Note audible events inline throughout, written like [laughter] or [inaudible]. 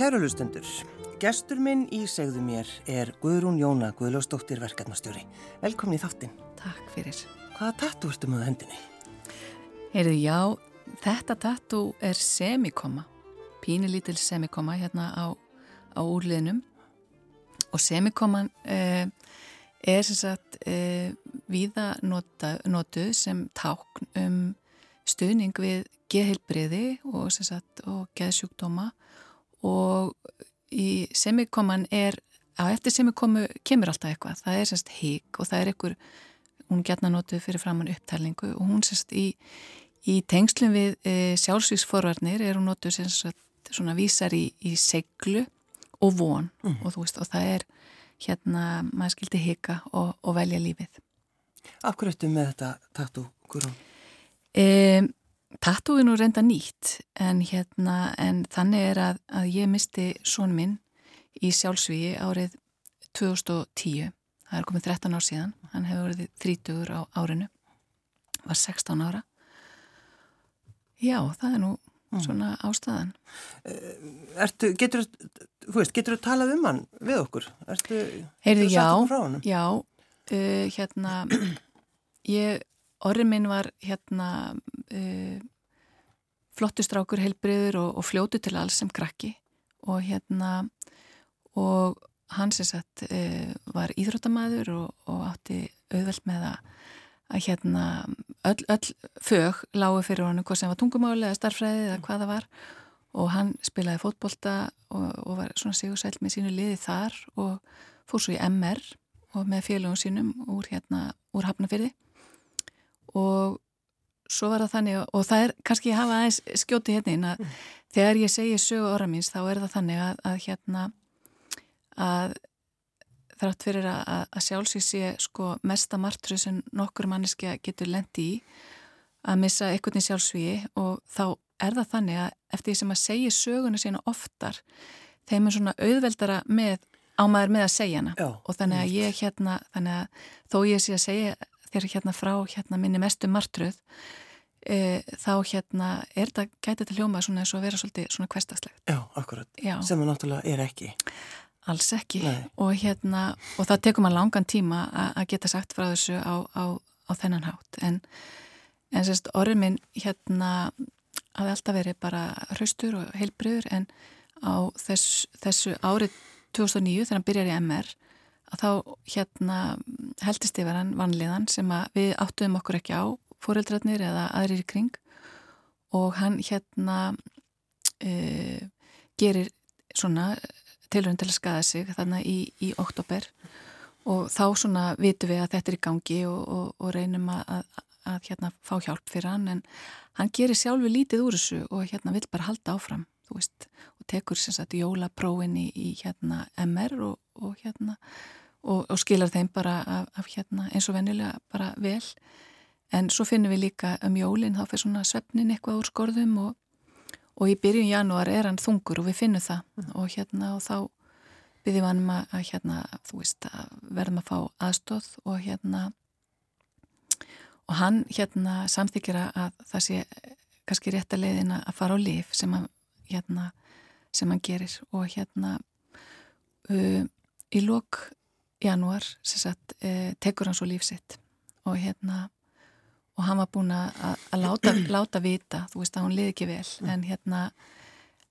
Kæru hlustendur, gestur minn í segðu mér er Guðrún Jóna Guðljósdóttir verkefnastjóri. Velkomin í þáttinn. Takk fyrir. Hvaða tattu ertu með hendinni? Heyrðu, já, þetta tattu er semikoma, pínilítil semikoma hérna á, á úrliðnum og semikoman eh, er sem sagt eh, viða notuð sem tákn um stuðning við geðheilbriði og, og geðsjúkdóma og í semikoman er, á eftir semikomu kemur alltaf eitthvað, það er semst hík og það er einhver, hún getna notuð fyrir framann upptælingu og hún semst í, í tengslum við e, sjálfsvíksforvarnir er hún notuð semst svona vísar í, í seglu og von mm. og þú veist og það er hérna, maður skildi híka og, og velja lífið. Af hverju ertu með þetta tattu, Guðrún? Um, Tattoo er reynda nýtt en, hérna, en þannig er að, að ég misti són minn í sjálfsvíi árið 2010. Það er komið 13 ár síðan. Hann hefur verið 30 á árinu. Var 16 ára. Já, það er nú mm. svona ástæðan. Eh, ertu, getur þú talað um hann við okkur? Ertu, Heyrðu, já, já, uh, hérna, ég Orri minn var hérna uh, flottustrákur heilbriður og, og fljótu til alls sem krakki. Og hérna og hans er satt uh, var íþróttamæður og, og átti auðvelt með að, að hérna öll, öll fög lágu fyrir honum hvað sem var tungumáli eða starfræði eða hvaða var. Og hann spilaði fótbolta og, og var svona sigursæl með sínu liði þar og fór svo í MR og með félagum sínum úr hérna úr Hafnafyrði og svo var það þannig og það er kannski að hafa aðeins skjóti hérna inn að mm. þegar ég segi sögu orra míns þá er það þannig að, að hérna að þrátt fyrir að, að sjálfsvík sé sko mesta martru sem nokkur manneski getur lendi í að missa einhvern í sjálfsvíi og þá er það þannig að eftir því sem að segja söguna sína oftar þeim er svona auðveldara með ámaður með að segja hana Já, og þannig að ég hérna þannig að þó ég sé að segja þér hérna frá hérna minni mestu martruð e, þá hérna er þetta gætið til hljóma svona eins og að vera svolítið svona hverstagslegt. Já, akkurat. Já. Sem það náttúrulega er ekki. Alls ekki og hérna og það tekur maður langan tíma að geta sagt frá þessu á, á, á þennan hátt en, en sérst orðin minn hérna hafi alltaf verið bara hraustur og heilbriður en á þess, þessu árið 2009 þegar hann byrjar í MR að þá hérna heldist yfir hann vanliðan sem við áttuðum okkur ekki á fóreldrarnir eða aðrir í kring. Og hann hérna uh, gerir svona tilhörn til að skada sig þarna í, í oktober og þá svona vitum við að þetta er í gangi og, og, og reynum að, að, að hérna fá hjálp fyrir hann. En hann gerir sjálfi lítið úr þessu og hérna vil bara halda áfram veist, og tekur sem sagt jólapróin í, í hérna MR og, og hérna og, og skilar þeim bara af, af hérna eins og vennilega bara vel. En svo finnum við líka um jólinn þá fyrir svona svefnin eitthvað úr skorðum og, og í byrjun janúar er hann þungur og við finnum það. Mm. og hérna og þá byrjum við hann að hérna þú veist að verðum að fá aðstóð og hérna og hann hérna samþykjara að það sé kannski rétt að leiðina að fara á lif sem að hérna sem hann gerir. Og hérna uh, í lok janúar sagt, e, tekur hann svo lífsitt og hérna og hann var búin að, láta, [clears throat] láta vita, þú veist að hún liði ekki vel. Mm. en hérna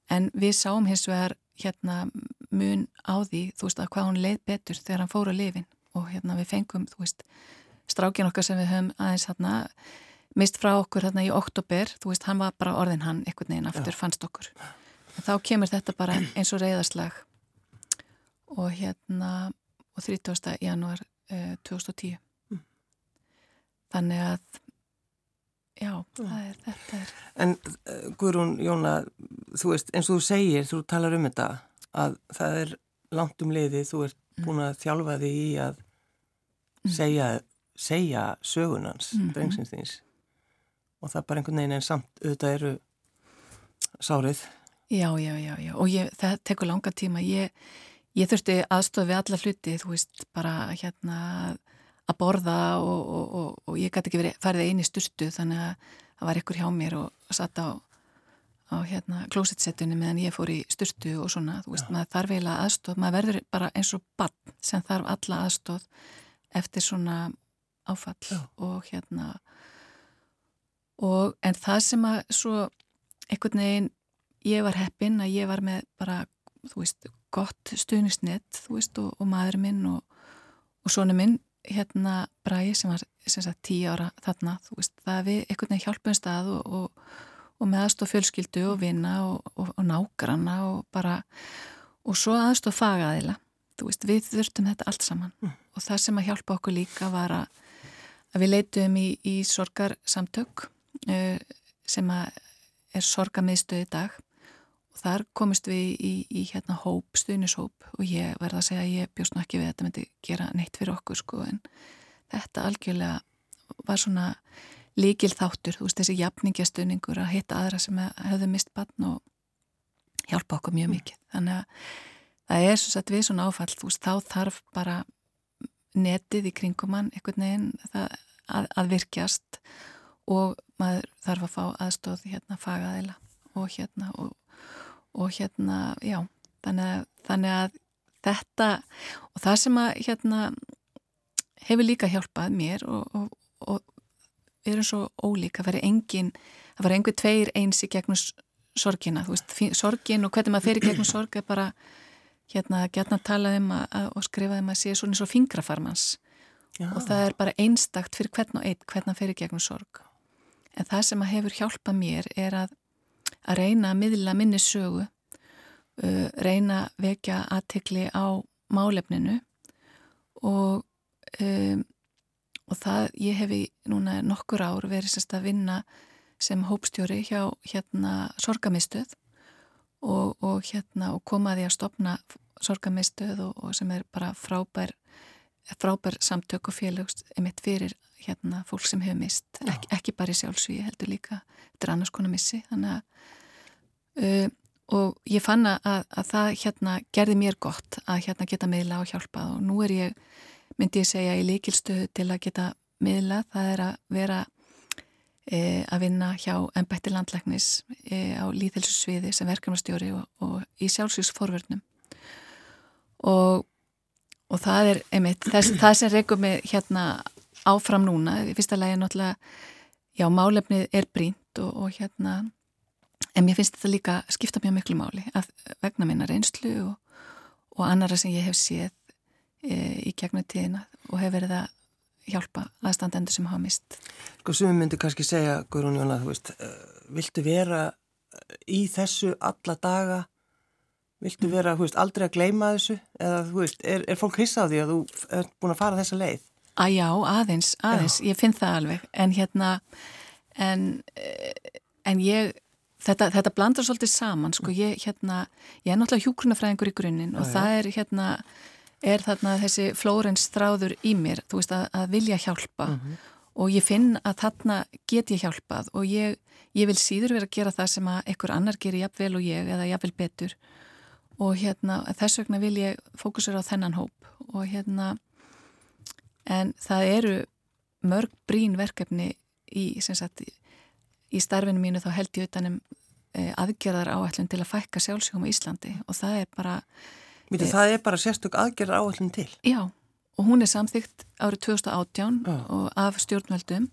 en við sáum hins vegar hérna mun á því, þú veist að hvað hún leið betur þegar hann fór á lifin og hérna við fengum, þú veist strákin okkar sem við höfum aðeins hérna mist frá okkur hérna í oktober þú veist, hann var bara orðin hann einhvern veginn aftur Já. fannst okkur. En þá kemur þetta bara eins og reyðarslag og hérna og 30. janúar uh, 2010 mm. þannig að já, mm. það er þetta er. En uh, Guðrún Jóna þú veist, eins og þú segir, þú talar um þetta að það er langt um liði, þú ert mm. búin að þjálfa þig í að mm. segja, segja sögunans, -hmm. drengsins þins og það er bara einhvern veginn en samt auðvitað eru sárið Já, já, já, já og ég, það tekur langa tíma ég ég þurfti aðstof við alla hluti, þú veist, bara hérna að borða og, og, og, og ég gæti ekki verið færið eini styrtu þannig að það var ykkur hjá mér og satt á, á hérna klósetsettunni meðan ég fór í styrtu og svona, þú veist, Já. maður þarf eiginlega aðstóð, maður verður bara eins og bann sem þarf alla aðstóð eftir svona áfall Já. og hérna og en það sem að svo einhvern veginn ég var heppin að ég var með bara, þú veist, gott stuðnisnett, og, og maður minn og, og sonu minn hérna Bræi sem var sem sagt tíu ára þarna, þú veist, það við einhvern veginn hjálpum stað og, og, og með aðstof fjölskyldu og vinna og, og nágranna og bara og svo aðstof fagaðila þú veist, við þurftum þetta allt saman mm. og það sem að hjálpa okkur líka var að, að við leitum í, í sorgarsamtök uh, sem að er sorgamiðstöð í dag og þar komist við í, í hérna hóp, stuðnishóp og ég verða að segja að ég bjóst nú ekki við að þetta myndi gera neitt fyrir okkur sko en þetta algjörlega var svona líkil þáttur, þú veist þessi jafningjastunningur að hitta aðra sem hefðu mist bann og hjálpa okkur mjög mm. mikið. Þannig að það er svo að við svona áfall, þú veist, þá þarf bara netið í kringum mann einhvern veginn að, að virkjast og maður þarf að fá aðstóð hérna fagaðila og hérna og, og hérna, já, þannig að, þannig að þetta og það sem að hérna hefur líka hjálpað mér og, og, og við erum svo ólík að vera engin, að vera einhver tveir eins í gegnum sorgina, þú veist, sorgin og hvernig maður fer í gegnum [clears throat] sorg er bara hérna að gætna að tala um að, og skrifa um að sé svona eins og fingrafarmans. Já. og það er bara einstakt fyrir hvern og einn hvernig að fer í gegnum sorg. En það sem að hefur hjálpað mér er að að reyna að miðla minni sögu uh, reyna að vekja aðtekli á málefninu og um, og það, ég hefi núna nokkur ár verið sérst að vinna sem hópstjóri hjá hérna sorgamistuð og, og hérna og komaði að stopna sorgamistuð og, og sem er bara frábær frábær samtök og félags emitt fyrir hérna fólk sem hefur mist Ek, ekki bara í sjálfsvíi heldur líka þetta er annars konar missi að uh, og ég fann að, að það hérna gerði mér gott að hérna geta meðla og hjálpa og nú er ég myndi ég segja í líkilstöðu til að geta miðla, það er að vera e, að vinna hjá ennbætti landlæknis e, á líðhelsusviði sem verkefnastjóri og, og í sjálfsvíksforvörnum og, og það er einmitt, þess, það sem reyngum við hérna áfram núna, í fyrsta lagi náttúrulega, já, málefnið er brínt og, og hérna en mér finnst þetta líka skipta mjög miklu máli að vegna minna reynslu og, og annara sem ég hef séð E, í gegnum tíðina og hefur verið að hjálpa aðstandendur sem hafa mist. Sko sem við myndum kannski segja, Guðrún Jóna, þú veist, uh, viltu vera í þessu alla daga, viltu vera, þú veist, aldrei að gleima þessu eða þú veist, er, er fólk hissa á því að þú er búin að fara þessa leið? Að já, aðeins, aðeins, já. ég finn það alveg, en hérna, en, eh, en ég, þetta, þetta blandar svolítið saman, sko, ég, hérna, ég er náttúrulega hjúkrunafræðingur í grunninn og já, það er, hérna, er þarna þessi Flórens stráður í mér, þú veist, að, að vilja hjálpa. Mm -hmm. og ég finn að þarna get ég hjálpað og ég, ég vil síður vera að gera það sem að einhver annar gerir jafnvel og ég eða jafnvel betur. Og hérna þess vegna vil ég fókusera á þennan hóp. Og hérna en það eru mörg brín verkefni í, sagt, í starfinu mínu þá held ég utanum eh, aðgerðar áætlun til að fækka sjálfsögum í Íslandi og það er bara Mítið, e það er bara sérstök aðgerðar áallin til. Já, og hún er samþygt árið 2018 Já. og af stjórnveldum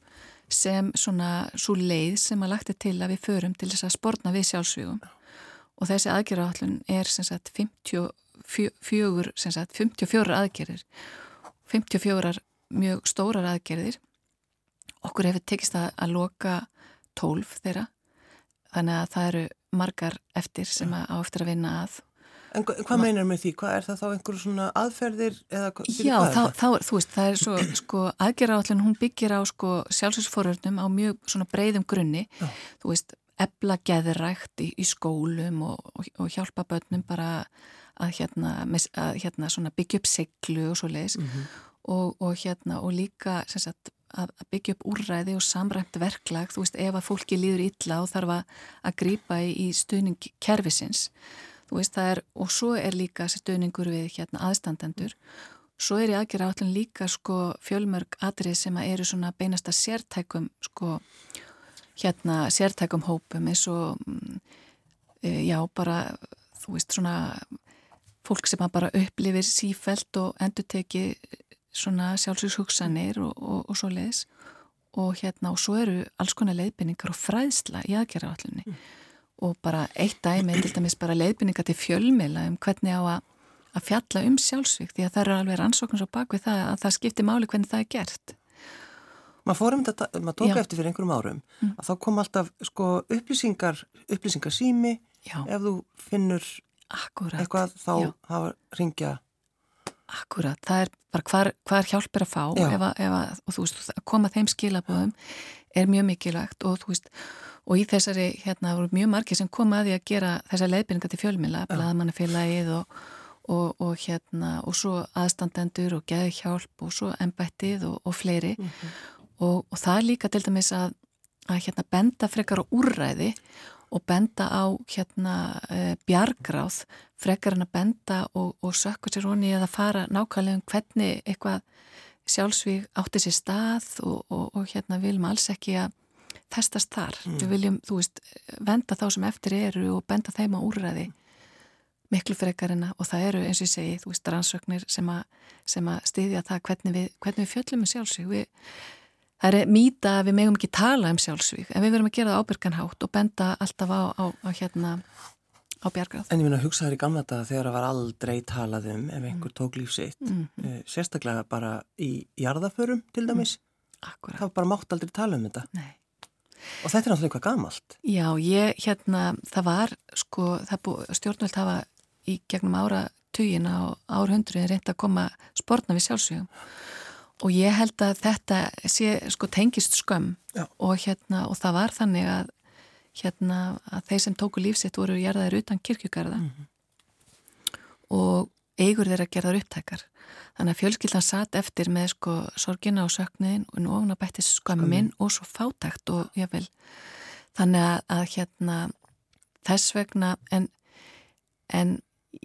sem svona svo leið sem að lagti til að við förum til þess að spórna við sjálfsvígum og þessi aðgerðar áallin er sem sagt 54, sem sagt 54 aðgerðir 54 mjög stórar aðgerðir okkur hefur tekist að, að loka 12 þeirra þannig að það eru margar eftir sem að á eftir að vinna að En hvað meinar með því? Hvað er það þá einhverju svona aðferðir? Já, þá, þá, þú veist, það er svo, [clears throat] sko, aðgerraállin, hún byggir á, sko, sjálfsveitsforverðnum á mjög svona breyðum grunni, Já. þú veist, ebla geðirækt í, í skólum og, og, og hjálpa börnum bara að hérna, að, hérna svona byggja upp seglu og svo leiðis mm -hmm. og, og hérna, og líka, sagt, að byggja upp úrræði og samræmt verklag, þú veist, ef að fólki líður illa og þarf að grípa í, í stuðning kervisins veist er, og svo er líka stöðningur við hérna aðstandendur. Svo er í aðgerra átlun líka sko fjölmörg atrið sem að eru svona beinasta sértækum sko hérna sértækum hópum eins og mm, e, já, bara, þú veist, svona fólk sem bara upplifir sífælt og endur teki svona sjálfsvíkshugsanir og, og, og svo leiðis og hérna og svo eru alls konar leiðbynningar og fræðsla í aðgerravallinni mm. og bara eitt dæmi til dæmis bara leiðbynningar til fjölmila um hvernig á að, að fjalla um sjálfsvík því að það eru alveg rannsóknars á bakvið það að það skiptir máli hvernig það er gert maður fórum þetta, maður tók Já. eftir fyrir einhverjum árum mm. að þá kom alltaf sko upplýsingar upplýsingarsými ef þú finnur Akkurat. eitthvað þá hafa ringja Akkurat, það er bara hvar, hvar hjálp er að fá. Ef að, ef að, og þú veist, að koma þeim skilabóðum er mjög mikilvægt og þú veist, og í þessari hérna voru mjög margir sem koma að því að gera þessar leiðbyrninga til fjölmila, blaðmannafélagið og, og, og hérna og svo aðstandendur og geði hjálp og svo ennbættið og, og fleiri. Mm -hmm. og það er líka til dæmis að, að hérna benda frekar á úrræði og benda á hérna e, bjargráð frekar en að benda og, og sökka sér honi eða fara nákvæmlega um hvernig eitthvað sjálfsvík átti sér stað og, og, og hérna viljum alls ekki að testast þar. Mm. Við viljum, þú veist, venda þá sem eftir eru og benda þeim á úrræði miklu frekar en að, og það eru eins og ég segi, þú veist, rannsöknir sem að, að styðja það hvernig við, hvernig við fjöllum með sjálfsvík. Við það er mýta að við megum ekki tala um sjálfsvík en við verum að gera það ábyrganhátt og benda alltaf á, á, á hérna á bjargráð. En ég minna að hugsa þér í gamla þetta þegar það var aldrei talað um ef einhver mm. tók lífsitt mm -hmm. sérstaklega bara í jarðaförum til dæmis. Mm. Það var bara mátt aldrei tala um þetta. Nei. Og þetta er náttúrulega eitthvað gamalt. Já, ég hérna, það var sko, það bú, stjórnvöld hafa í gegnum ára tugina og árhundruðin reynd að koma spórna við sjálfsvíðum og ég held að þetta sé sko tengist skömm. Og, hérna, og það var þannig að, hérna, að þeir sem tóku lífsitt voru gerðaðir utan kirkjugarða. Mm -hmm. og eigur þeirra gerðar upptækar. Þannig að fjölskyldan satt eftir með sko sorgina og söknuðin og ofna bættis skömmin og svo fátækt og ég vil þannig að, að hérna þess vegna en, en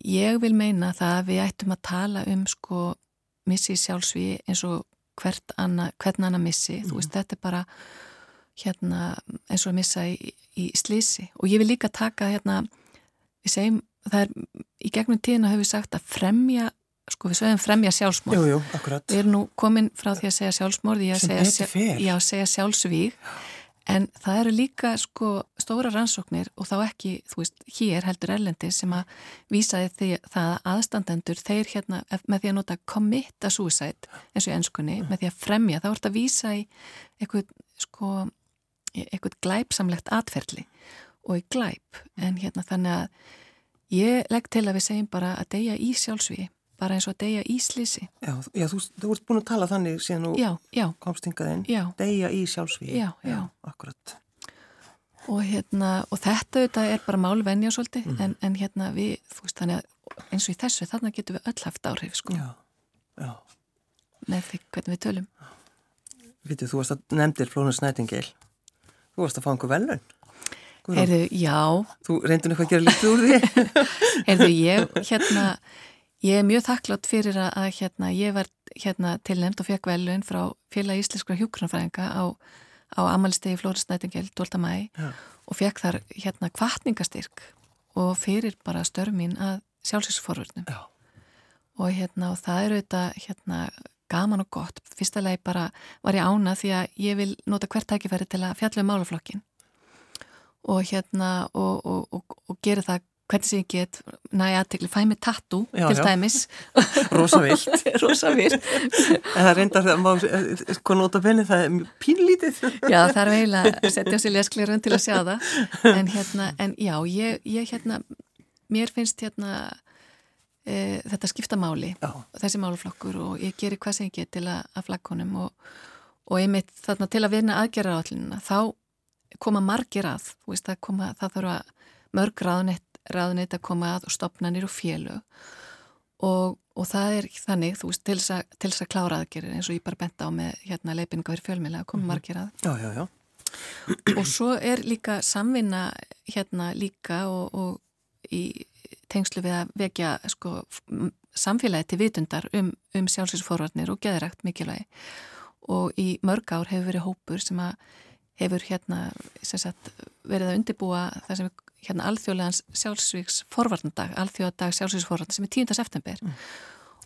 ég vil meina það að við ættum að tala um sko missi sjálfsví eins og hvert annað, hvern annað missi. Mm. þú veist, þetta er bara hérna eins og að missa í, í slísi og ég vil líka taka hérna við segjum, það er í gegnum tíðina hefur við sagt að fremja sko við sögum fremja sjálfsmórð jú, jú, við erum nú komin frá því að segja sjálfsmórð ég að segja, já, segja sjálfsvíg. En það eru líka sko stóra rannsóknir og þá ekki, þú veist, hér heldur erlendi sem að vísaði því það aðstandendur, þeir hérna með því að nota commit a suicide eins og í ennskunni, mm. með því að fremja, þá er þetta að vísa í eitthvað sko, eitthvað glæpsamlegt atferðli og í glæp, en hérna þannig að ég legg til að við segjum bara að deyja í sjálfsvíi bara eins og að deyja í slísi. Já, já þú, þú ert búin að tala þannig síðan þú komst yngaðinn, deyja í sjálfsvíð. Já, já. já akkurat. Og, hérna, og þetta auðvitað er bara málvenja svolítið, mm. en, en hérna við, veist þannig eins og í þessu, þannig getum við öll haft áhrif, sko. Já, já. Með því hvernig við tölum. Vitið, þú varst að nefndir Flónus Nætingil, þú varst að fá einhver velun. Heyrðu, já. Þú reyndin eitthvað að gera lítið úr því? [laughs] Heyrðu, ég, hérna Ég er mjög þakklátt fyrir að, hérna, ég var hérna, tilnæmt og fekk velun frá félag íslenskra hjúkronfræðinga á, á amalistegi Flóris Nætingel 12. mæ ja. og fekk þar hérna kvartningastyrk og fyrir bara störmin að sjálfsvísforvörnum ja. og, hérna, og það eru þetta hérna, gaman og gott. Fyrsta lei bara var ég ána því að ég vil nota hvert tækifæri til að fjalla um málaflokkin og hérna og, og, og gera það hvernig sem ég get næja fæ mig tattu til já. dæmis. Rosa vilt Rosa vilt En það reyndar þegar maður sko nota benni það er pínlítið. Já það er eiginlega að setja sér lesklirun til að sjá það. En hérna, en já ég, ég hérna, mér finnst hérna e, þetta skipta máli já. þessi máluflokkur og ég gerir hvað sem ég get til að, að flagkonum og, og einmitt þarna til að vinna aðgerra á allinna þá koma margir að, þú veist það koma, það þarf að mörg ráðnett ráðneitt að koma að og stopnanir og félög og, og það er þannig, þú veist, til þess að klára aðgerir eins og ég bara benda á með hérna leipinga fyrir fjölmjöla að koma mm -hmm. margir að já, já, já. [clears throat] og svo er líka samvinna hérna líka og, og í tengslu við að vekja sko, samfélagi til vitundar um, um sjálfsvísforvarnir og geðrækt mikilvægi og í mörg ár hefur verið hópur sem að hefur hérna sagt, verið að undibúa það sem hérna alþjóðlegans sjálfsvíks forvarnandag, alþjóðadag sjálfsvíks forvarnandag sem er 10. september mm.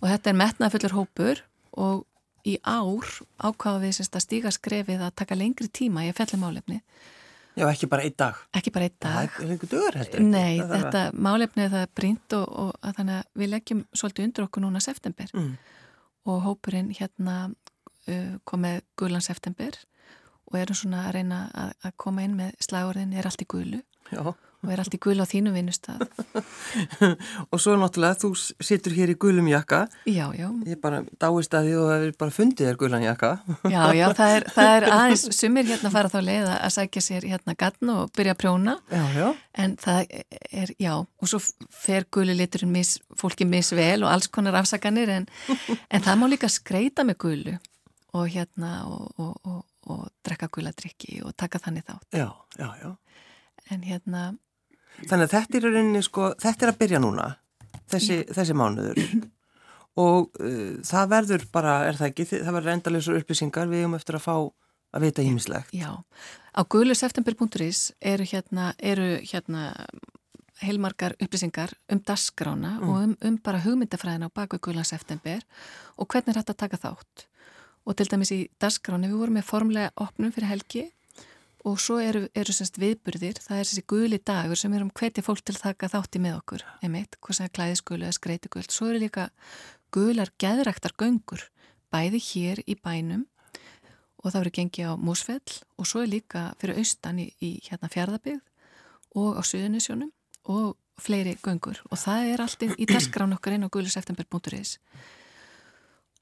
og þetta er metnafullur hópur og í ár ákvaða við semst að stíga skrefið að taka lengri tíma í að fellum álefni Já, ekki bara einn dag. Ekki bara einn dag. Það er einhver dugur heldur. Nei, það þetta að... málefnið það er brínt og, og að þannig að við leggjum svolítið undir okkur núna september mm. og hópurinn hérna uh, komið gulan september og erum svona að reyna að, að koma inn með slagurðin er allt í gulu. Já og er allt í gul á þínu vinnustaf [laughs] og svo náttúrulega þú situr hér í gulum jakka. Já, já. Ég bara dáist að því og það er bara fundið þér gulan jakka. [laughs] Já, já, það er, það er aðeins sumir hérna fara þá leið að sækja sér hérna gatn og byrja að prjóna. Já, já. en það er, já og svo fer guli liturinn mis, fólki misvel og alls konar afsaganir en, [laughs] en það má líka skreita með gulu og hérna og, og, og, og drekka guladrykki og taka þannig þátt. Já, já, já. En hérna Þannig að þetta er, rauninni, sko, þetta er að byrja núna, þessi, þessi mánuður og uh, það verður bara, er það ekki, það verður endalösur upplýsingar við um eftir að fá að vita ímislegt. Já, á guðluseftember.is eru hérna, eru hérna heilmargar upplýsingar um dasgrána mm. og um, um bara hugmyndafræðina á baku guðluseftember og hvernig er þetta að taka þátt. Og til dæmis í dasgráni við vorum með formlega opnum fyrir helgi og svo eru, eru semst viðburðir, það er þessi guli dagur sem erum hvetja fólk til taka þátti með okkur, einmitt, hvað sem er klæðisgulu eða skreitiguld, svo eru líka gular geðræktar göngur, bæði hér í bænum og það eru gengið á Músfell og svo er líka fyrir austan í, í hérna fjardabigð og á Suðunisjónum og fleiri göngur. Og það er alltaf í taskrán okkar inn á guluseftember.is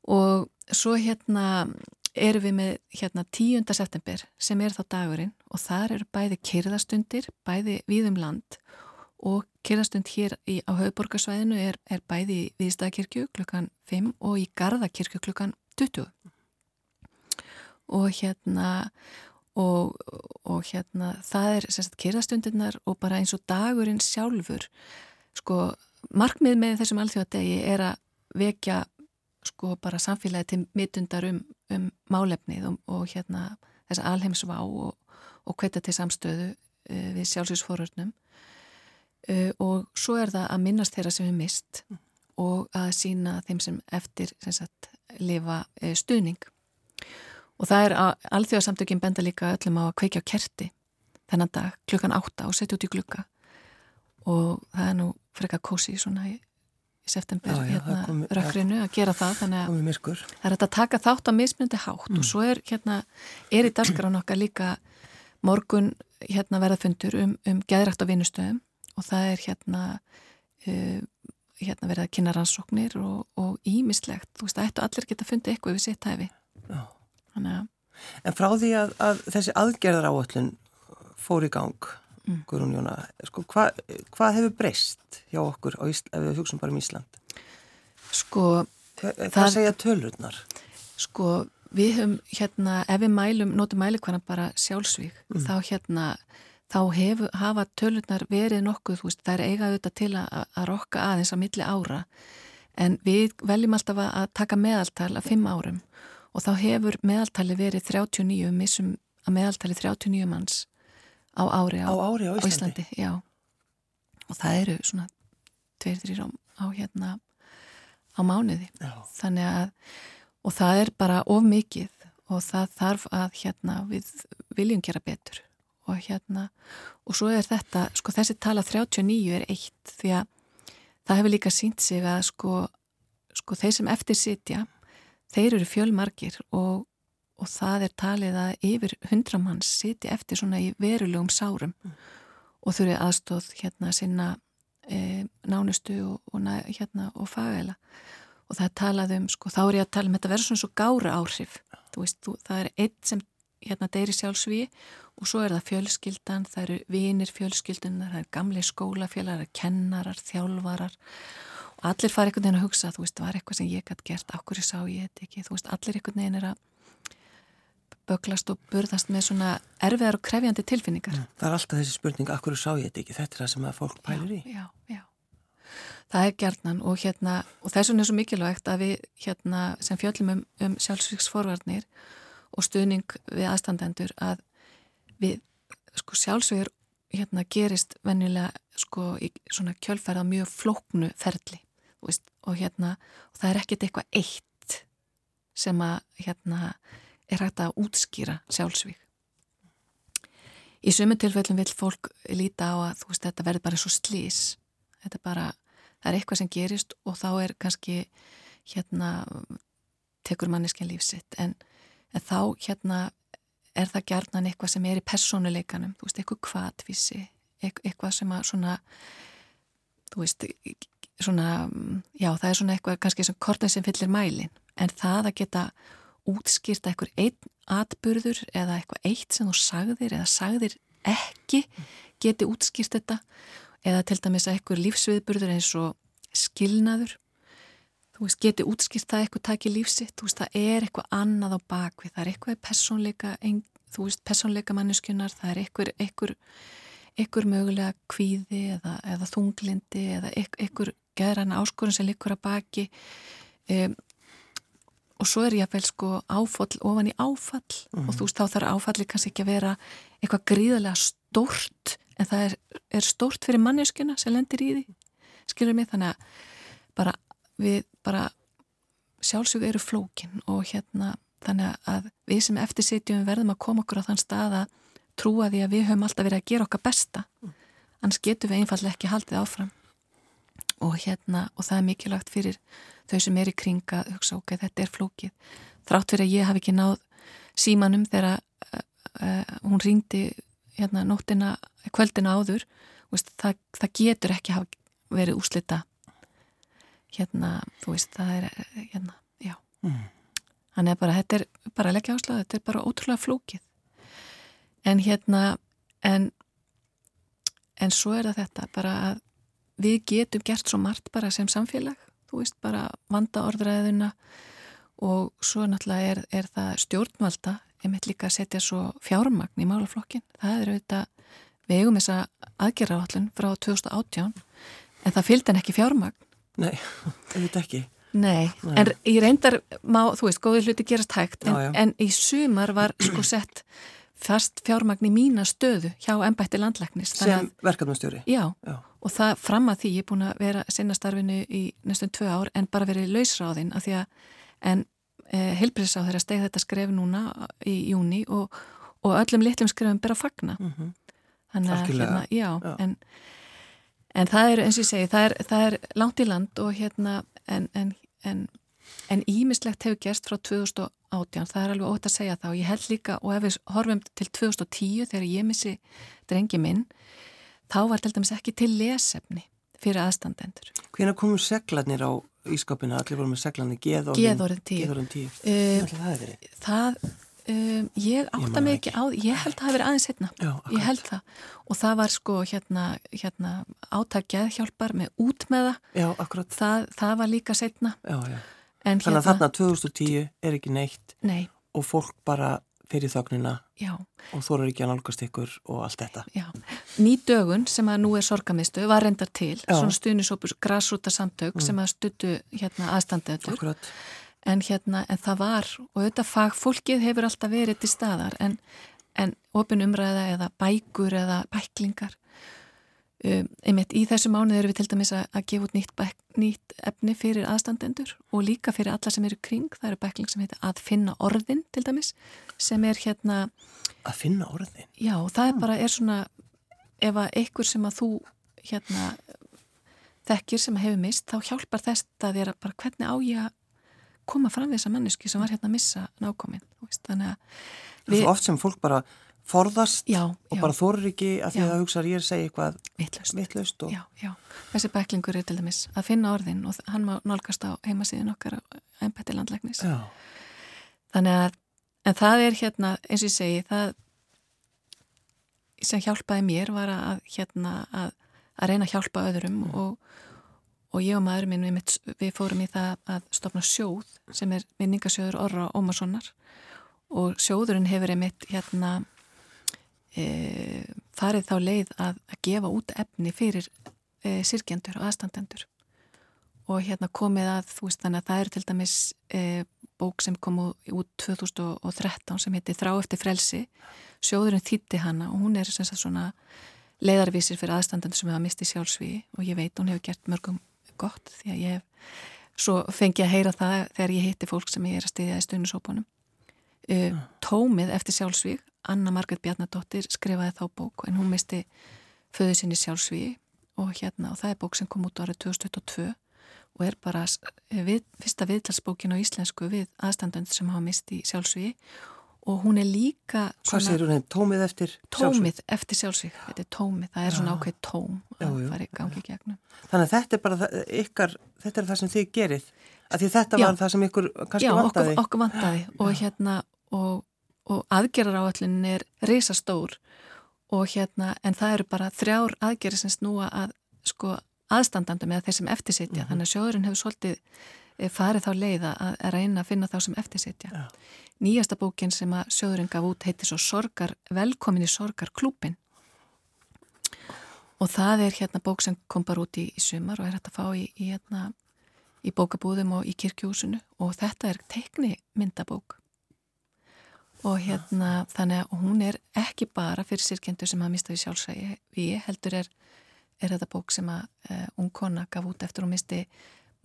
og svo hérna erum við með hérna 10. september sem er þá dagurinn og þar eru bæði kyrðastundir, bæði viðum land og kyrðastund hér í, á höfuborgarsvæðinu er, er bæði í Viðstæðakirkju klukkan 5 og í Garðakirkju klukkan 20 og hérna og, og hérna það er sagt, kyrðastundirnar og bara eins og dagurinn sjálfur sko markmið með þessum alþjóðadegi er að vekja sko bara samfélagi til mitundar um, um málefnið og, og hérna þess alheimsvá og, og hveta til samstöðu uh, við sjálfsvísforurnum uh, eh, og svo er það að minnast þeirra sem er mist mm. og að sína þeim sem eftir sem sagt, lifa uh, stuðning. Og það er að alþjóðasamtökin benda líka öllum á að kveikja á kerti þennan dag klukkan átta og setja út í klukka og það er nú frekar kósi svona í í september já, já, hérna, komi, rökkrinu að gera það þannig að það er að taka þátt á mismundi hátt mm. og svo er hérna er í dasgrán okkar líka morgun hérna verðafundur um, um geðrætt á vinnustöðum og það er hérna uh, hérna verða að kynna rannsóknir og ímislegt, þú veist að ættu allir geta fundið eitthvað við sitt hæfi. En frá því að, að þessi aðgerðar áallun fór í gang mm. Guðrún Jóna, sko, hva, hvað hefur breyst hjá okkur Ísla, ef við hugsaum bara um Ísland? Sko, Hva, það segja tölurnar? Sko, við höfum hérna, ef við mælum, notum mælikvæna bara sjálfsvík, mm. þá hérna þá hef, hafa tölurnar verið nokkuð, þú veist, það er eigað auðvitað til að, að rokka aðeins á milli ára en við veljum alltaf að taka meðaltal að fimm árum og þá hefur meðaltali verið 39, missum að meðaltali 39 manns á ári á, á, ári á Íslandi. Íslandi og það eru svona tveir, þrýr á, á hérna á mánuði. Að og það er bara of mikið og það þarf að hérna við viljum gera betur. Og hérna og svo er þetta, sko þessi tala 39 er eitt því að það hefur líka sínt sig að sko, sko þeir sem eftir sitja þeir eru fjölmarkir og og það er talið að yfir hundramanns siti eftir svona í verulegum sárum mm. og þurfi aðstóð hérna sinna e, nánustu og, og, hérna, og fagæla. Og það er talað um, sko þá er ég að tala um þetta verður svona svo gára áhrif þú veist, þú, það er eitt sem hérna deyri sjálfsví og svo er það fjölskyldan, það eru vinir fjölskyldunar, það er gamli skólafélagar, kennarar, þjálfarar. Og allir fara einhvern veginn að hugsa, þú veist, var eitthvað sem ég gætt gert, okkur ég sá ég þetta ekki, þú veist, allir einhvern veginn er að böglast og burðast með svona erfiðar og krefjandi tilfinningar. Mm, það er alltaf þessi spurning, akkur sá ég þetta ekki, þetta er það sem að fólk pælir í. Já, já, það er gerðnan og hérna, og þess vegna er svo mikilvægt að við hérna sem fjöllum um, um sjálfsvíksforvarnir og stuðning við aðstandendur að við sko sjálfsvíður hérna gerist venjulega sko í svona kjölferða mjög flóknu ferli veist, og hérna og það er ekkert eitthvað eitt sem að hérna er hægt að útskýra sjálfsvík. Í sumu tilfellum vil fólk líta á að þú veist þetta verður bara svo slís. Þetta er bara, það er eitthvað sem gerist og þá er kannski hérna tekur manneskinn lífsitt en, en þá hérna er það gerðnan eitthvað sem er í personuleikanum, þú veist, eitthvað kvatvísi, eitthvað sem að svona, þú veist, svona, já það er svona eitthvað kannski sem kortið sem fyllir mælin en það að geta útskýrta eitthvað einn atburður eða eitthvað eitt sem þú sagðir eða sagðir ekki geti útskýrt þetta. Eða til dæmis eitthvað lífsviðburður eins og skilnaður. Þú veist, geti útskýrt það eitthvað takið lífsitt, þú veist, það er eitthvað annað á bakvið, það er eitthvað personleika þú veist, personleika manneskunar það er eitthvað, eitthvað eitthvað mögulega kvíði eða, eða þunglindi eða eitthvað gerðan áskorun sem likur að baki. Um, og svo er ég að vel sko áfall ofan í áfall mm. og mhm. þú veist þá þarf áfalli kannski ekki að vera eitthvað gríðarlega stórt en það er, er stórt fyrir manneskuna sem lendir í því skilur mig þannig að bara við bara sjálfsög eru flókin og hérna þannig að við sem eftirsitjum verðum að koma okkur á þann stað að trúa því að við höfum alltaf verið að gera okkar besta mm. annars getum við einfallega ekki haldið áfram og hérna og það er mikilvægt fyrir þau sem er í kringa hugsa ok, þetta er flókið. Þrátt fyrir að ég hafi ekki náð símanum þegar uh, uh, hún ringdi hérna nóttina kvöldina áður veist, það, það getur ekki hafa verið úslita hérna, þú veist, það er hérna, já. Mm. þannig að bara, þetta er bara leggja áslag þetta er bara ótrúlega flókið. En hérna en en svo er það þetta bara að við getum gert svo margt bara sem samfélag þú veist, bara vanda orðræðuna og svo náttúrulega er, er það stjórnvalda, einmitt líka að setja svo fjármagn í málaflokkin það er auðvitað, við eigum þessa aðgerraállun frá 2018 en það fylgd en ekki fjármagn. Nei, [laughs] auðvitað ekki. Nei, Nei, en ég reyndar má, þú veist, góði hluti gerast hægt en, já, já. en í sumar var [clears throat] sko sett fast fjármagn í mína stöðu hjá ennbætti landlæknis Sem verkefnastjóri? Já, já og það fram að því ég er búin að vera sinna starfinu í næstum tvö ár en bara verið lausráðinn af því að en e, heilbriðsáð þeirra steg þetta skref núna í júni og, og öllum litlum skrefum bera að fagna mm -hmm. þannig að hérna, já, já. En, en það er eins og ég segi það er, það er langt í land og hérna en, en, en ímislegt hefur gerst frá 2018 það er alveg ótt að segja það og ég held líka og ef við horfum til 2010 þegar ég missi drengi minn þá var til dæmis ekki til lesefni fyrir aðstandendur. Hvena komur seglanir á ískapina? Allir voru með seglanir geðorðin tíu. Uh, það? Það, um, ég átta mig ekki á því. Ég held að það hefur verið aðeins setna. Já, ég held það. Og það var sko hérna, hérna átakjað hjálpar með út með það. Já, akkurat. Það, það var líka setna. Já, já. En Þannig að hérna, þarna 2010 er ekki neitt. Nei. Og fólk bara fyrir þögnina Já. og eru ekki að nálgast ykkur og allt þetta. Já, ný dögun sem að nú er sorgamistu var reyndar til, Já. svona stuðnisópus græsrúta samtök mm. sem að stuttu hérna, aðstandetur. En, hérna, en það var, og þetta fagfólkið hefur alltaf verið til staðar, en, en opin umræða eða bækur eða bæklingar Um, einmitt í þessu mánuð eru við til dæmis að, að gefa út nýtt, bæk, nýtt efni fyrir aðstandendur og líka fyrir alla sem eru kring, það eru bækling sem heitir að finna orðin til dæmis sem er hérna að finna orðin? Já, það er bara, er svona ef að einhver sem að þú hérna þekkir sem hefur mist, þá hjálpar þess að þér að bara hvernig á ég að koma fram við þessa mannesku sem var hérna að missa nákominn, þannig að við... Er oft sem fólk bara forðast já, og já. bara þorur ekki að því að hugsa ég er að segja eitthvað vittlust og... þessi bæklingur er til dæmis að finna orðin og hann má nálgast á heimasíðin okkar á ennbætti landlæknis. Þannig að en það er hérna eins og ég segi það sem hjálpaði mér var að hérna að, að reyna að hjálpa öðrum mm. og, og ég og maður minn við, við fórum í það að stopna sjóð sem er vinningasjóður Orra Ómarssonar og sjóðurinn hefur einmitt hérna e, farið þá leið að, að gefa út efni fyrir e, sirkjendur og aðstandendur. Og hérna komið að þú veist þannig að það er til dæmis e, bók sem kom út 2013 sem heiti Þrá eftir frelsi. Sjóðurinn þýtti hana og hún er svona leiðarvísir fyrir aðstandandi sem hefa mistið sjálfsvíi og ég veit hún hefur gert mörgum gott því að ég hef svo fengi að heyra það þegar ég hitti fólk sem ég er að stiðja í stundisópunum uh, Tómið eftir sjálfsvíg Anna Margret Bjarnadóttir skrifaði þá bók en hún misti föðu sinni sjálfsvíi og hérna og það er bók sem kom út árið 2022 og er bara við, fyrsta viðtalsbókin á íslensku við aðstandandi sem hafa mistið sjálfsvíi og hún er líka Hvað segir hún? Tómið eftir sjálfsvík? Tómið eftir sjálfsvík, þetta er tómið, það er svona ákveð tóm að já, fara í gangi gegnum. Þannig að þetta er bara ykkar, þetta er það sem þið gerir, að því þetta já, var það sem ykkur kannski já, vantaði. Okkur, okkur vantaði og hérna, og, og aðgerrar áallin er risastór. Og hérna, en það eru bara þrjár aðgerri sem snúa að sko aðstandandum eða þeir sem eftirsitja, mm -hmm. þannig að sjóðurinn hefur svolítið eh, farið þá leiða að reyna að finna þá sem eftirsitja nýjasta bókin sem að sjöðurinn gaf út heiti svo sorgar, velkomin í sorgarklúpin og það er hérna bók sem kom bara út í, í sumar og er hægt að fá í, í, hérna, í bókabúðum og í kirkjúsinu og þetta er tekni myndabók og hérna þannig að hún er ekki bara fyrir sirkendur sem hafa mistað í sjálfsægi við heldur er, er þetta bók sem að uh, ung kona gaf út eftir og misti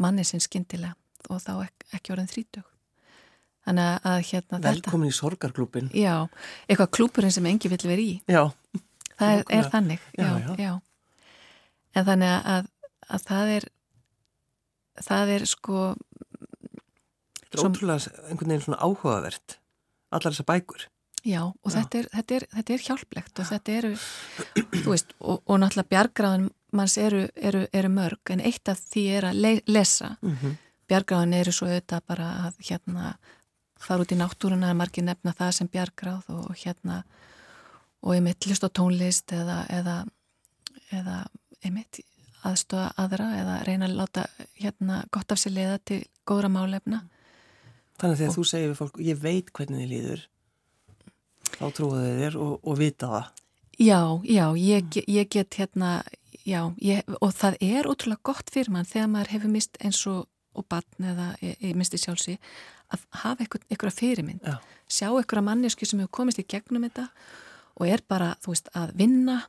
manni sinn skindilega og þá ekki, ekki orðin þrítug Þannig að hérna Velkomin þetta, í sorgarklúpin. Já, eitthvað klúpurinn sem engi vill vera í. Já. Það er, er þannig, já, já, já. En þannig að, að það er, það er sko... Þetta er som, ótrúlega einhvern veginn svona áhugavert, allar þessar bækur. Já, og já. Þetta, er, þetta, er, þetta er hjálplegt og þetta eru, þú veist, og, og náttúrulega bjargráðin manns eru, eru, eru mörg, en eitt af því er að le, lesa. Mm -hmm. Bjargráðin eru svo auðvitað bara að hérna fara út í náttúruna margir nefna það sem bjargráð og hérna og einmitt list á tónlist eða, eða, eða einmitt aðstöða aðra eða reyna að láta hérna gott af sér leiða til góðra málefna. Þannig að þegar þú segir við fólk ég veit hvernig þið líður þá þið þér og, og vita það. Já, já, ég, ég get hérna já, ég, og það er ótrúlega gott fyrir mann þegar maður hefur mist eins og, og barn eða ég, ég misti sjálfsi að hafa einhverja fyrirmynd. Já. sjá einhverja mannesku sem hefur komist í gegnum þetta og er bara, þú veist, að vinna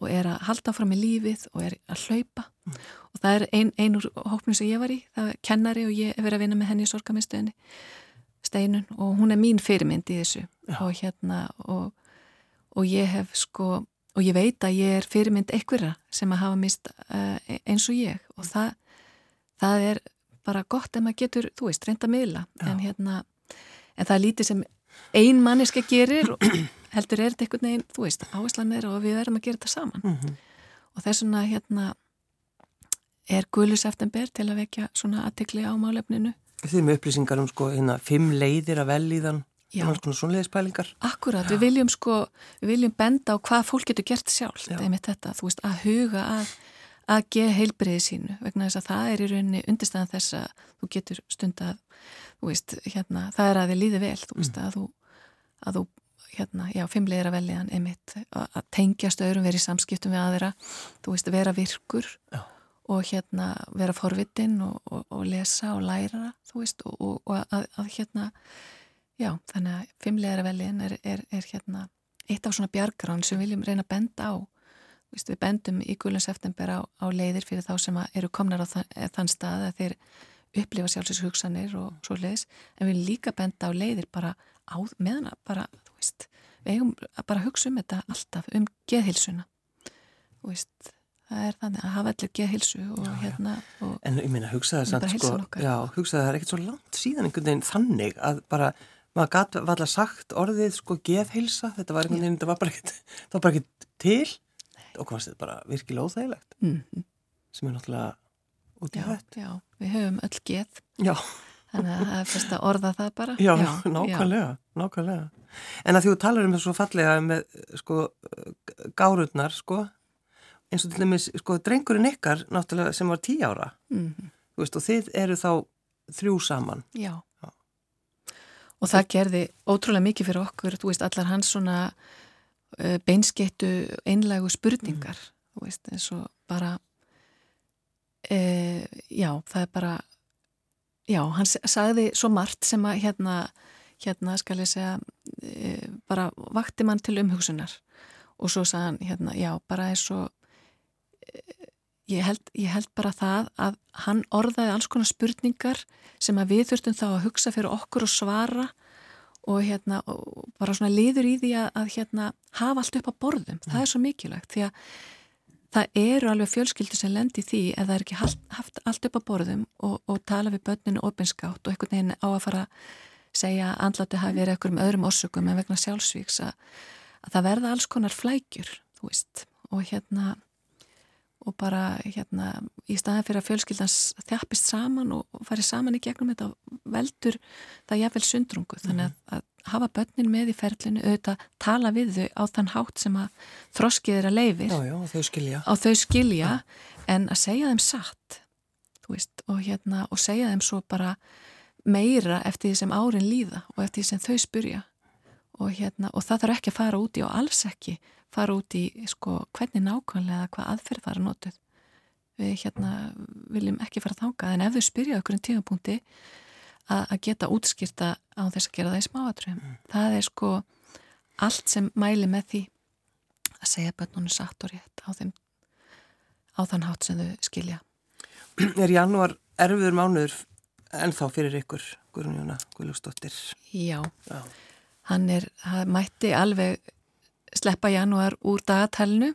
og er að halda fram í lífið og er að hlaupa mm. og það er ein, einur hóknum sem ég var í, það er kennari og ég er verið að vinna með henni í sorgamistuðinni steinun og hún er mín fyrirmynd í þessu Já. og hérna og, og ég hef sko og ég veit að ég er fyrirmynd einhverja sem að hafa mist uh, eins og ég og það, það er bara gott en maður getur, þú veist, reynda miðla en hérna, en það er lítið sem ein manniska gerir heldur er þetta einhvern veginn, þú veist, áherslan er og við verðum að gera þetta saman. Mm -hmm. og þess vegna hérna er Guðlu Seftember til að vekja svona aðtikli á málefninu. Þið með upplýsingar um sko hérna fimm leiðir að velíðan Akkurat, við viljum sko við viljum benda á hvað fólk getur gert sjálf, þetta, þú veist, að huga að að geða heilbriði sínu vegna þess að það er í rauninni undirstæðan þess að þú getur stund að þú veist, hérna, það er að þið líði vel þú veist, mm. að þú, að þú hérna, já, fimmleira veliðan emitt að tengjast öðrum, vera í samskiptum við aðra, þú veist, vera virkur já. og hérna vera forvitin og, og, og lesa og læra, þú veist, og, og að, að hérna, já, þannig að fimmleira veliðan er, er, er hérna eitt af svona bjargrán sem við viljum reyna að benda á Vist, við bendum í gulun september á, á leiðir fyrir þá sem eru komnar á þann, eh, þann stað að þeir upplifa sjálfsins hugsanir og svo leiðis en við líka benda á leiðir bara á, meðan að bara, þú veist við eigum að bara hugsa um þetta alltaf um geðhilsuna þú veist, það er þannig að hafa allir geðhilsu og já, hérna og En ég meina, hugsaði það sko, já, hugsaði það er ekkert svo langt síðan einhvern veginn þannig að bara maður gæti allar sagt orðið sko geðhilsa, þetta var einhvern veginn, þetta var bara ekkert, [laughs] það var bara ekkert til. Og hvað þetta bara virkilega óþægilegt? Mm -hmm. sem er náttúrulega út í hætt Já, við höfum öll geð Já Þannig að það er fyrst að orða það bara Já, já [laughs] nákvæmlega, já. nákvæmlega En að því þú talar um þessu fallega með sko gárurnar sko eins og til dæmis sko drengurinn ykkar náttúrulega sem var tí ára mm -hmm. veist, og þið eru þá þrjú saman Já, já. Og það gerði ótrúlega mikið fyrir okkur, þú veist, allar hans svona Eh, beinskettu einlægu spurningar mm. þú veist, eins og bara e, já, það er bara já, hann sagði svo margt sem að hérna, hérna skal ég segja e, bara vakti mann til umhugsunar. Og svo sagði hann hérna, já, bara eins og eh, ég held, ég held bara það að hann orðaði alls konar spurningar sem að við þurftum þá að hugsa fyrir okkur og svara og hérna, og bara svona liður í því að, að hérna hafa allt upp á borðum, það er svo mikilvægt því að það eru alveg fjölskyldur sem lendir því ef það er ekki haft allt upp á borðum og, og tala við börninu opinskátt og einhvern veginn á að fara að segja að andlatu hafi verið ekkur um öðrum orsökum en vegna sjálfsvíks að, að það verða alls konar flækjur, þú veist. Og hérna og bara hérna í staðan fyrir að fjölskyldans þjappist saman og farið saman í gegnum þetta veldur það jáfnvel sundrungu. Þannig að, að hafa börnin með í ferlinu auðvitað tala við þau á þann hátt sem að þroskið er að leifir já, já, þau skilja, þau skilja en að segja þeim satt veist, og, hérna, og segja þeim svo bara meira eftir því sem árin líða og eftir því sem þau spurja og, hérna, og það þarf ekki að fara úti og alls ekki fara út í sko, hvernig nákvæmlega hvað aðferð fara notuð. Við hérna, viljum ekki fara þáka en ef þau spyrja okkur um tímapunkti að geta útskýrta á þess að gera það í smáatröfum mm. það er sko allt sem mæli með því að segja bönnunum satt og rétt á þeim á þann hátt sem þau skilja. [clears throat] Er janúar erfiður mánuður ennþá fyrir ykkur Guðrún Jóna Guðlúsdóttir Já, Já. hann er, hann mætti alveg sleppa janúar úr dagatælnu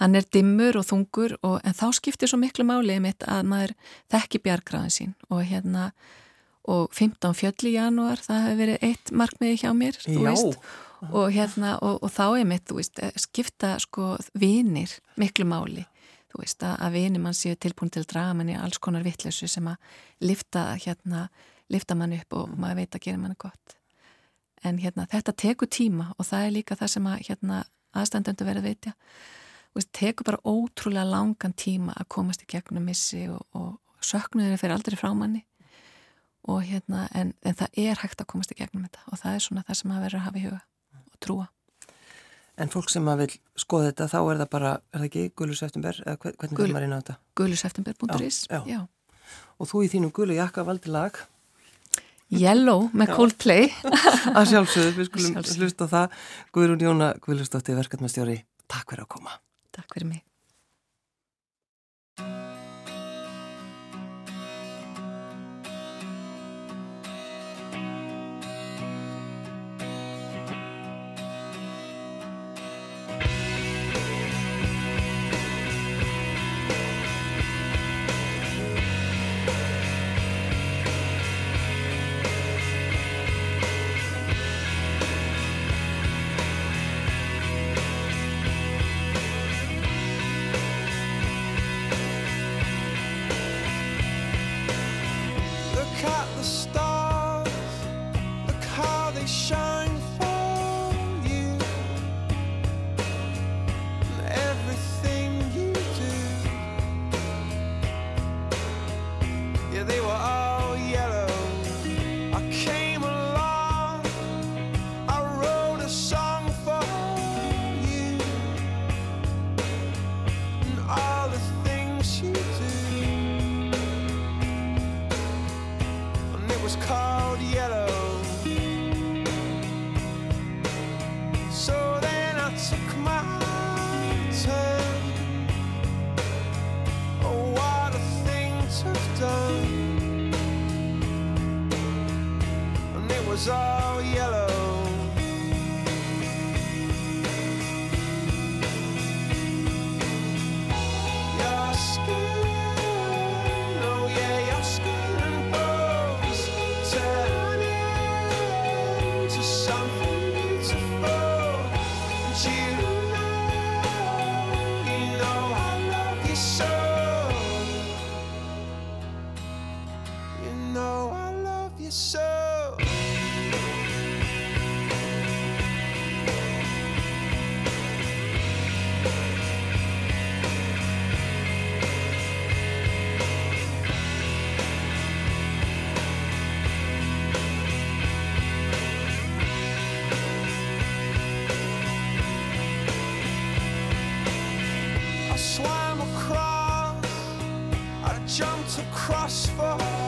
hann er dimmur og þungur og, en þá skiptir svo miklu máli mitt að maður þekki bjargraðin sín og hérna og 15 fjöll í janúar það hefur verið eitt markmiði hjá mér og hérna og, og þá er mitt, þú veist, skipta sko vinir miklu máli þú veist, að, að vinir mann séu tilbúin til draman í alls konar vittlösu sem að lifta hérna, lifta mann upp og maður veit að gera mann gott en hérna þetta tekur tíma og það er líka það sem að hérna aðstandöndu verið veitja og þetta tekur bara ótrúlega langan tíma að komast í gegnum missi og, og söknuður fyrir aldrei frámanni og hérna en, en það er hægt að komast í gegnum þetta og það er svona það sem að vera að hafa í huga og trúa En fólk sem að vil skoða þetta þá er það bara, er það ekki Guluseftember eða hvernig Gul, það er inn á þetta? Guluseftember.is, já, já. já Og þú í þínum Gulu jakka valdi lag Yellow með Coldplay. [laughs] Að sjálfsögðu, við skulum hlusta það. Guðrún Jóna Guðlustóttir verkefnastjóri, takk fyrir að koma. Takk fyrir mig to cross for